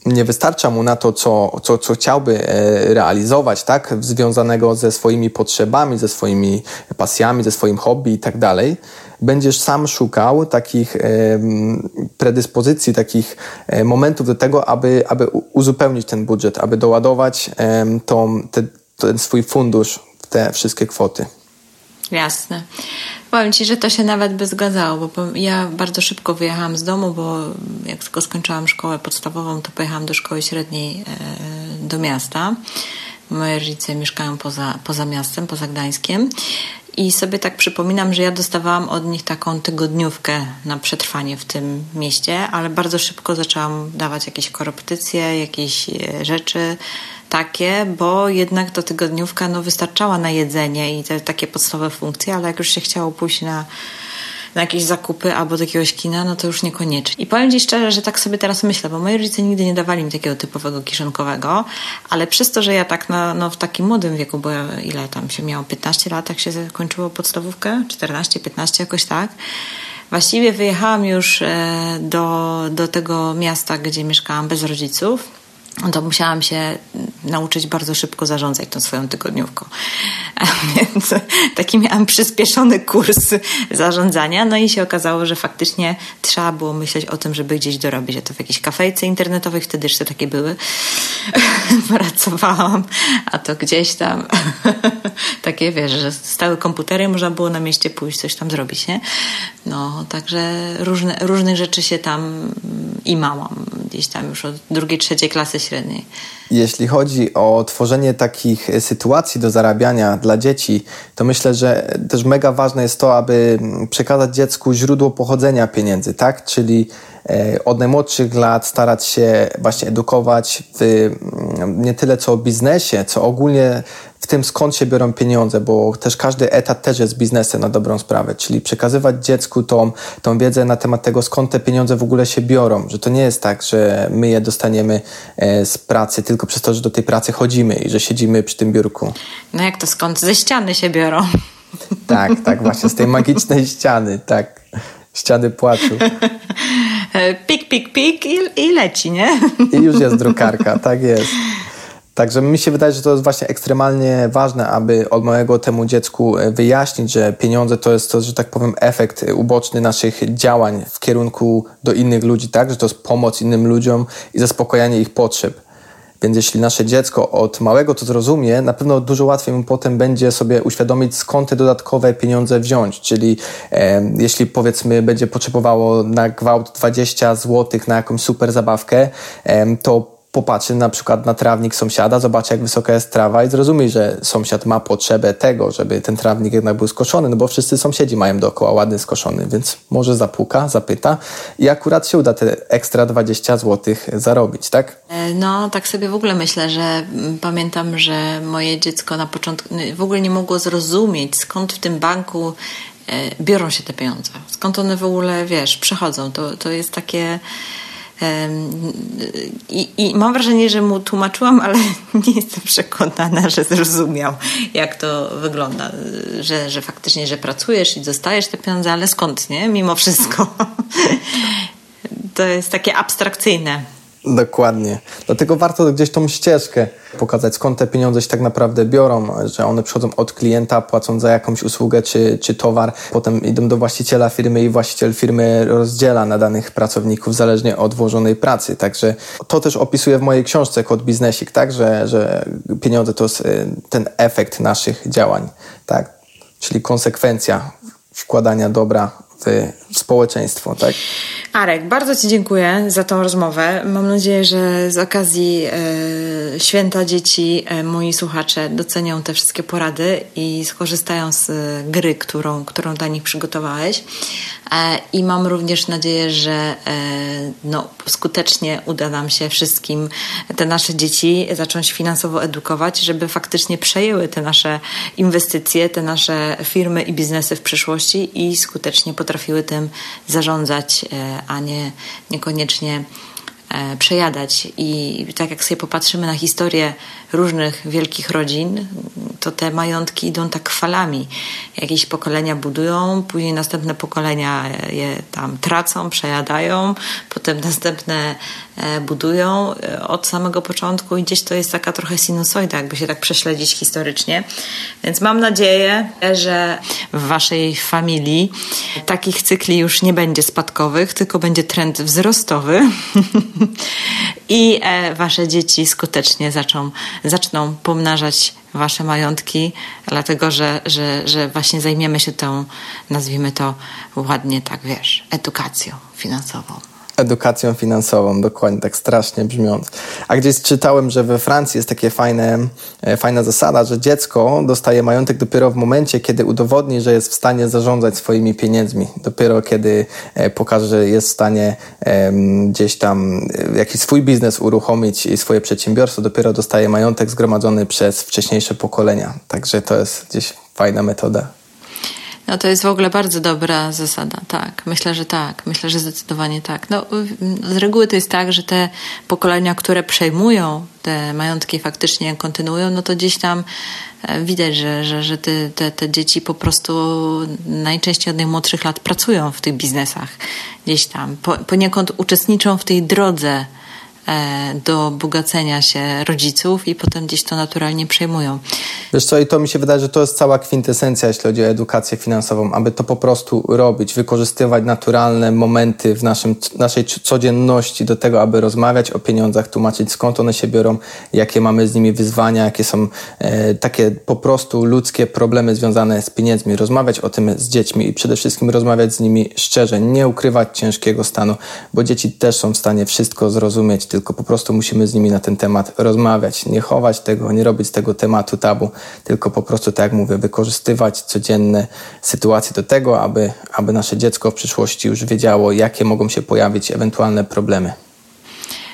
nie wystarcza mu na to, co, co, co chciałby realizować, tak, związanego ze swoimi potrzebami, ze swoimi pasjami, ze swoim hobby i tak dalej, będziesz sam szukał takich predyspozycji, takich e, momentów do tego, aby, aby uzupełnić ten budżet, aby doładować tą, te, ten swój fundusz te wszystkie kwoty. Jasne. Powiem Ci, że to się nawet by zgadzało, bo ja bardzo szybko wyjechałam z domu, bo jak tylko skończyłam szkołę podstawową, to pojechałam do szkoły średniej e, do miasta Moje rodzice mieszkają poza, poza miastem, poza Gdańskiem. I sobie tak przypominam, że ja dostawałam od nich taką tygodniówkę na przetrwanie w tym mieście, ale bardzo szybko zaczęłam dawać jakieś korepetycje, jakieś e, rzeczy takie, bo jednak to tygodniówka no, wystarczała na jedzenie i te takie podstawowe funkcje, ale jak już się chciało pójść na na jakieś zakupy albo do jakiegoś kina, no to już niekoniecznie. I powiem Ci szczerze, że tak sobie teraz myślę, bo moi rodzice nigdy nie dawali mi takiego typowego kiszonkowego, ale przez to, że ja tak na, no, w takim młodym wieku, bo ile tam się miało, 15 lat, jak się zakończyło podstawówkę, 14, 15 jakoś tak, właściwie wyjechałam już e, do, do tego miasta, gdzie mieszkałam bez rodziców to musiałam się nauczyć bardzo szybko zarządzać tą swoją tygodniówką. Więc taki miałam przyspieszony kurs zarządzania, no i się okazało, że faktycznie trzeba było myśleć o tym, żeby gdzieś dorobić. A to w jakiejś kafejce internetowej, wtedy jeszcze takie były. Pracowałam, a to gdzieś tam takie, wiesz, że stały komputery, można było na mieście pójść, coś tam zrobić, nie? No, także różne, różnych rzeczy się tam imałam. Gdzieś tam już od drugiej, trzeciej klasy średniej. Jeśli chodzi o tworzenie takich sytuacji do zarabiania dla dzieci, to myślę, że też mega ważne jest to, aby przekazać dziecku źródło pochodzenia pieniędzy, tak? Czyli e, od najmłodszych lat starać się właśnie edukować w, nie tyle co o biznesie, co ogólnie tym, skąd się biorą pieniądze, bo też każdy etat też jest biznesem na dobrą sprawę, czyli przekazywać dziecku tą, tą wiedzę na temat tego, skąd te pieniądze w ogóle się biorą, że to nie jest tak, że my je dostaniemy e, z pracy tylko przez to, że do tej pracy chodzimy i że siedzimy przy tym biurku. No jak to skąd? Ze ściany się biorą. Tak, tak, właśnie z tej magicznej ściany, tak. Ściany płaczu. Pik, pik, pik i, i leci, nie? I już jest drukarka, tak jest. Także mi się wydaje, że to jest właśnie ekstremalnie ważne, aby od małego temu dziecku e, wyjaśnić, że pieniądze to jest to, że tak powiem, efekt uboczny naszych działań w kierunku do innych ludzi, tak? Że to jest pomoc innym ludziom i zaspokojanie ich potrzeb. Więc jeśli nasze dziecko od małego to zrozumie, na pewno dużo łatwiej mu potem będzie sobie uświadomić, skąd te dodatkowe pieniądze wziąć. Czyli e, jeśli powiedzmy będzie potrzebowało na gwałt 20 zł na jakąś super zabawkę, e, to popatrzy na przykład na trawnik sąsiada, zobaczy jak wysoka jest trawa i zrozumie, że sąsiad ma potrzebę tego, żeby ten trawnik jednak był skoszony, no bo wszyscy sąsiedzi mają dookoła ładny skoszony, więc może zapuka, zapyta i akurat się uda te ekstra 20 zł zarobić, tak? E, no, tak sobie w ogóle myślę, że mm, pamiętam, że moje dziecko na początku w ogóle nie mogło zrozumieć, skąd w tym banku e, biorą się te pieniądze, skąd one w ogóle, wiesz, przychodzą. To, to jest takie i, I, mam wrażenie, że mu tłumaczyłam, ale nie jestem przekonana, że zrozumiał, jak to wygląda. Że, że faktycznie, że pracujesz i dostajesz te pieniądze, ale skąd, nie? Mimo wszystko. To jest takie abstrakcyjne. Dokładnie. Dlatego warto gdzieś tą ścieżkę pokazać, skąd te pieniądze się tak naprawdę biorą, że one przychodzą od klienta, płacą za jakąś usługę czy, czy towar, potem idą do właściciela firmy i właściciel firmy rozdziela na danych pracowników zależnie od włożonej pracy. Także to też opisuję w mojej książce Kod Biznesik, tak, że, że pieniądze to jest y, ten efekt naszych działań, tak, czyli konsekwencja wkładania dobra w społeczeństwo, tak? Arek, bardzo Ci dziękuję za tą rozmowę. Mam nadzieję, że z okazji e, Święta Dzieci e, moi słuchacze docenią te wszystkie porady i skorzystają z e, gry, którą, którą dla nich przygotowałeś. I mam również nadzieję, że no, skutecznie uda nam się wszystkim te nasze dzieci zacząć finansowo edukować, żeby faktycznie przejęły te nasze inwestycje, te nasze firmy i biznesy w przyszłości i skutecznie potrafiły tym zarządzać, e, a nie niekoniecznie E, przejadać. I tak jak sobie popatrzymy na historię różnych wielkich rodzin, to te majątki idą tak falami. Jakieś pokolenia budują, później następne pokolenia je tam tracą, przejadają, potem następne e, budują e, od samego początku i gdzieś to jest taka trochę sinusoida, jakby się tak prześledzić historycznie. Więc mam nadzieję, że w waszej familii takich cykli już nie będzie spadkowych, tylko będzie trend wzrostowy. i e, wasze dzieci skutecznie zaczą, zaczną pomnażać wasze majątki, dlatego że, że, że właśnie zajmiemy się tą, nazwijmy to ładnie tak, wiesz, edukacją finansową. Edukacją finansową, dokładnie tak strasznie brzmiąc. A gdzieś czytałem, że we Francji jest takie fajne, e, fajna zasada, że dziecko dostaje majątek dopiero w momencie, kiedy udowodni, że jest w stanie zarządzać swoimi pieniędzmi. Dopiero kiedy e, pokaże, że jest w stanie gdzieś tam e, jakiś swój biznes uruchomić i swoje przedsiębiorstwo, dopiero dostaje majątek zgromadzony przez wcześniejsze pokolenia. Także to jest gdzieś fajna metoda. No to jest w ogóle bardzo dobra zasada, tak. Myślę, że tak. Myślę, że zdecydowanie tak. No, z reguły to jest tak, że te pokolenia, które przejmują te majątki faktycznie kontynuują, no to gdzieś tam e, widać, że, że, że te, te, te dzieci po prostu najczęściej od najmłodszych lat pracują w tych biznesach. Gdzieś tam poniekąd uczestniczą w tej drodze do bogacenia się rodziców i potem gdzieś to naturalnie przejmują. Wiesz co, i to mi się wydaje, że to jest cała kwintesencja, jeśli chodzi o edukację finansową, aby to po prostu robić, wykorzystywać naturalne momenty w naszym, naszej codzienności do tego, aby rozmawiać o pieniądzach, tłumaczyć skąd one się biorą, jakie mamy z nimi wyzwania, jakie są e, takie po prostu ludzkie problemy związane z pieniędzmi, rozmawiać o tym z dziećmi i przede wszystkim rozmawiać z nimi szczerze, nie ukrywać ciężkiego stanu, bo dzieci też są w stanie wszystko zrozumieć, tylko po prostu musimy z nimi na ten temat rozmawiać, nie chować tego, nie robić z tego tematu tabu, tylko po prostu, tak jak mówię, wykorzystywać codzienne sytuacje do tego, aby, aby nasze dziecko w przyszłości już wiedziało, jakie mogą się pojawić ewentualne problemy.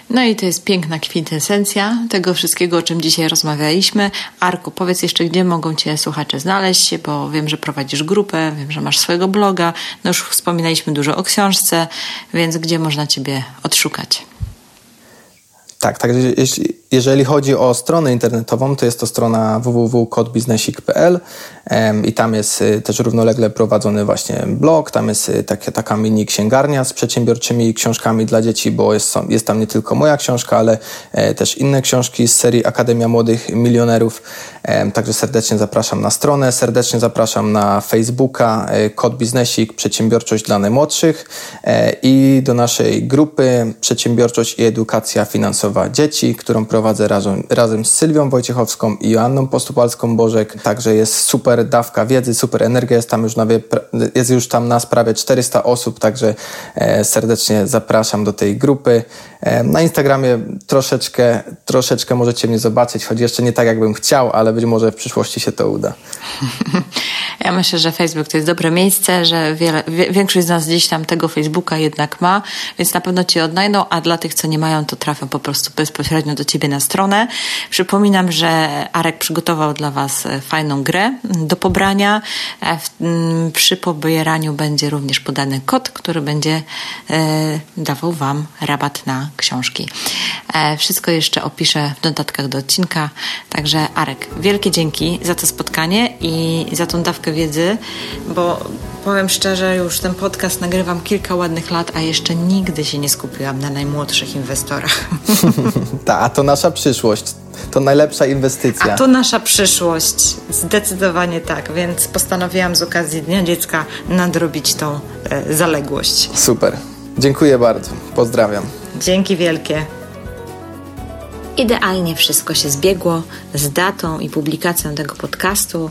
No i to jest piękna kwintesencja tego wszystkiego, o czym dzisiaj rozmawialiśmy. Arku, powiedz jeszcze, gdzie mogą Cię słuchacze znaleźć, bo wiem, że prowadzisz grupę, wiem, że masz swojego bloga. No już wspominaliśmy dużo o książce, więc gdzie można Ciebie odszukać? Tak, także jeśli, jeżeli chodzi o stronę internetową, to jest to strona www.kodbiznesik.pl i tam jest y, też równolegle prowadzony właśnie blog, tam jest y, takie, taka mini księgarnia z przedsiębiorczymi książkami dla dzieci, bo jest, jest tam nie tylko moja książka, ale e, też inne książki z serii Akademia Młodych Milionerów. Także serdecznie zapraszam na stronę, serdecznie zapraszam na Facebooka e, Kod Biznesik Przedsiębiorczość dla najmłodszych e, i do naszej grupy Przedsiębiorczość i Edukacja Finansowa Dzieci, którą prowadzę razem, razem z Sylwią Wojciechowską i Joanną Postupalską-Bożek. Także jest super dawka wiedzy, super energia, jest tam już, na, jest już tam nas prawie 400 osób, także e, serdecznie zapraszam do tej grupy. E, na Instagramie troszeczkę, troszeczkę możecie mnie zobaczyć, choć jeszcze nie tak, jakbym chciał, ale być może w przyszłości się to uda. Ja myślę, że Facebook to jest dobre miejsce, że wiele, większość z nas gdzieś tam tego Facebooka jednak ma, więc na pewno Cię odnajdą, a dla tych, co nie mają, to trafią po prostu bezpośrednio do Ciebie na stronę. Przypominam, że Arek przygotował dla Was e, fajną grę do pobrania. E, przy pobieraniu będzie również podany kod, który będzie dawał Wam rabat na książki. E, wszystko jeszcze opiszę w notatkach do odcinka. Także Arek, wielkie dzięki za to spotkanie i za tą dawkę wiedzy, bo powiem szczerze, już ten podcast nagrywam kilka ładnych lat, a jeszcze nigdy się nie skupiłam na najmłodszych inwestorach. Ta, a to nasza przyszłość. To najlepsza inwestycja. A to nasza przyszłość. Zdecydowanie tak, więc postanowiłam z okazji Dnia Dziecka nadrobić tą e, zaległość. Super. Dziękuję bardzo. Pozdrawiam. Dzięki wielkie. Idealnie wszystko się zbiegło z datą i publikacją tego podcastu.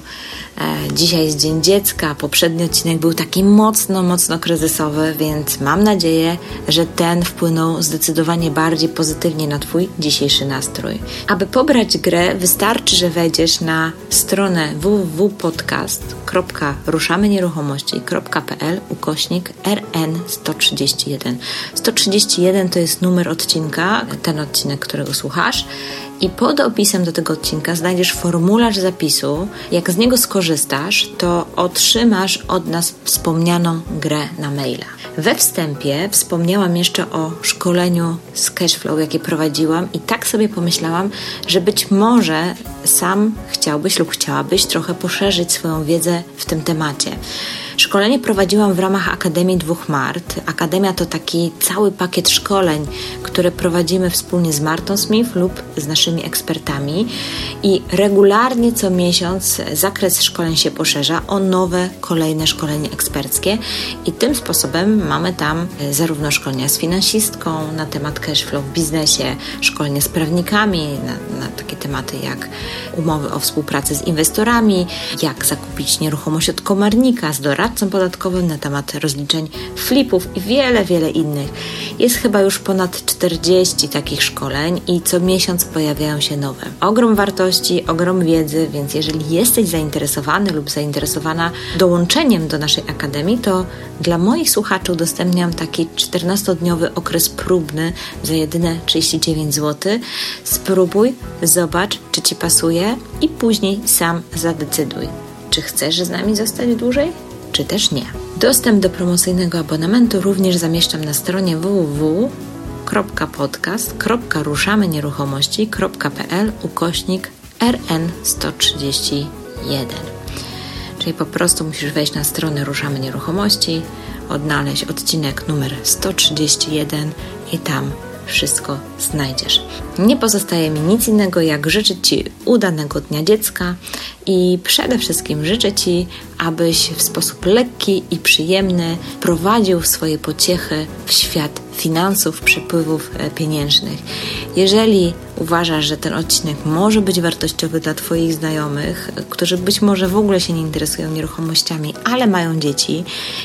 E, dzisiaj jest Dzień Dziecka. Poprzedni odcinek był taki mocno, mocno kryzysowy, więc mam nadzieję, że ten wpłynął zdecydowanie bardziej pozytywnie na Twój dzisiejszy nastrój. Aby pobrać grę, wystarczy, że wejdziesz na stronę www.podcast.ruszamynieruchomości.pl ukośnik RN131. 131 to jest numer odcinka, ten odcinek, którego słuchasz i pod opisem do tego odcinka znajdziesz formularz zapisu. Jak z niego skorzystasz, to otrzymasz od nas wspomnianą grę na maila. We wstępie wspomniałam jeszcze o szkoleniu z cashflow, jakie prowadziłam, i tak sobie pomyślałam, że być może sam chciałbyś lub chciałabyś trochę poszerzyć swoją wiedzę w tym temacie. Szkolenie prowadziłam w ramach Akademii Dwóch Mart. Akademia to taki cały pakiet szkoleń, które prowadzimy wspólnie z Martą Smith lub z naszymi ekspertami i regularnie co miesiąc zakres szkoleń się poszerza o nowe, kolejne szkolenie eksperckie i tym sposobem mamy tam zarówno szkolenia z finansistką na temat cashflow w biznesie, szkolenia z prawnikami na, na takie tematy jak umowy o współpracy z inwestorami, jak zakupić nieruchomość od komarnika, z doradcą, doradcą podatkowym na temat rozliczeń flipów i wiele, wiele innych. Jest chyba już ponad 40 takich szkoleń i co miesiąc pojawiają się nowe. Ogrom wartości, ogrom wiedzy, więc jeżeli jesteś zainteresowany lub zainteresowana dołączeniem do naszej akademii, to dla moich słuchaczy udostępniam taki 14-dniowy okres próbny za jedyne 39 zł. Spróbuj, zobacz, czy Ci pasuje i później sam zadecyduj, czy chcesz z nami zostać dłużej, czy też nie. Dostęp do promocyjnego abonamentu również zamieszczam na stronie www.podcast.ruszamenieruchomości.pl ukośnik RN131. Czyli po prostu musisz wejść na stronę Ruszamy Nieruchomości, odnaleźć odcinek numer 131 i tam wszystko znajdziesz. Nie pozostaje mi nic innego, jak życzyć Ci udanego dnia dziecka i przede wszystkim życzę Ci, abyś w sposób lekki i przyjemny prowadził swoje pociechy w świat finansów, przepływów e, pieniężnych. Jeżeli uważasz, że ten odcinek może być wartościowy dla Twoich znajomych, którzy być może w ogóle się nie interesują nieruchomościami, ale mają dzieci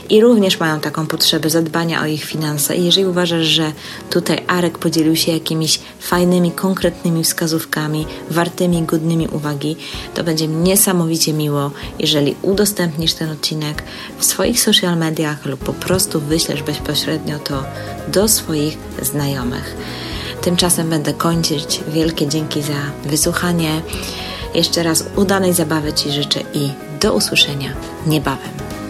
i również mają taką potrzebę zadbania o ich finanse, jeżeli uważasz, że tutaj Arek podzielił się jakimiś fajnymi, konkretnymi wskazówkami, wartymi, godnymi uwagi, to będzie niesamowicie miło, jeżeli udostępnisz ten odcinek w swoich social mediach lub po prostu wyślesz bezpośrednio to do swoich znajomych. Tymczasem będę kończyć. Wielkie dzięki za wysłuchanie. Jeszcze raz udanej zabawy Ci życzę i do usłyszenia niebawem.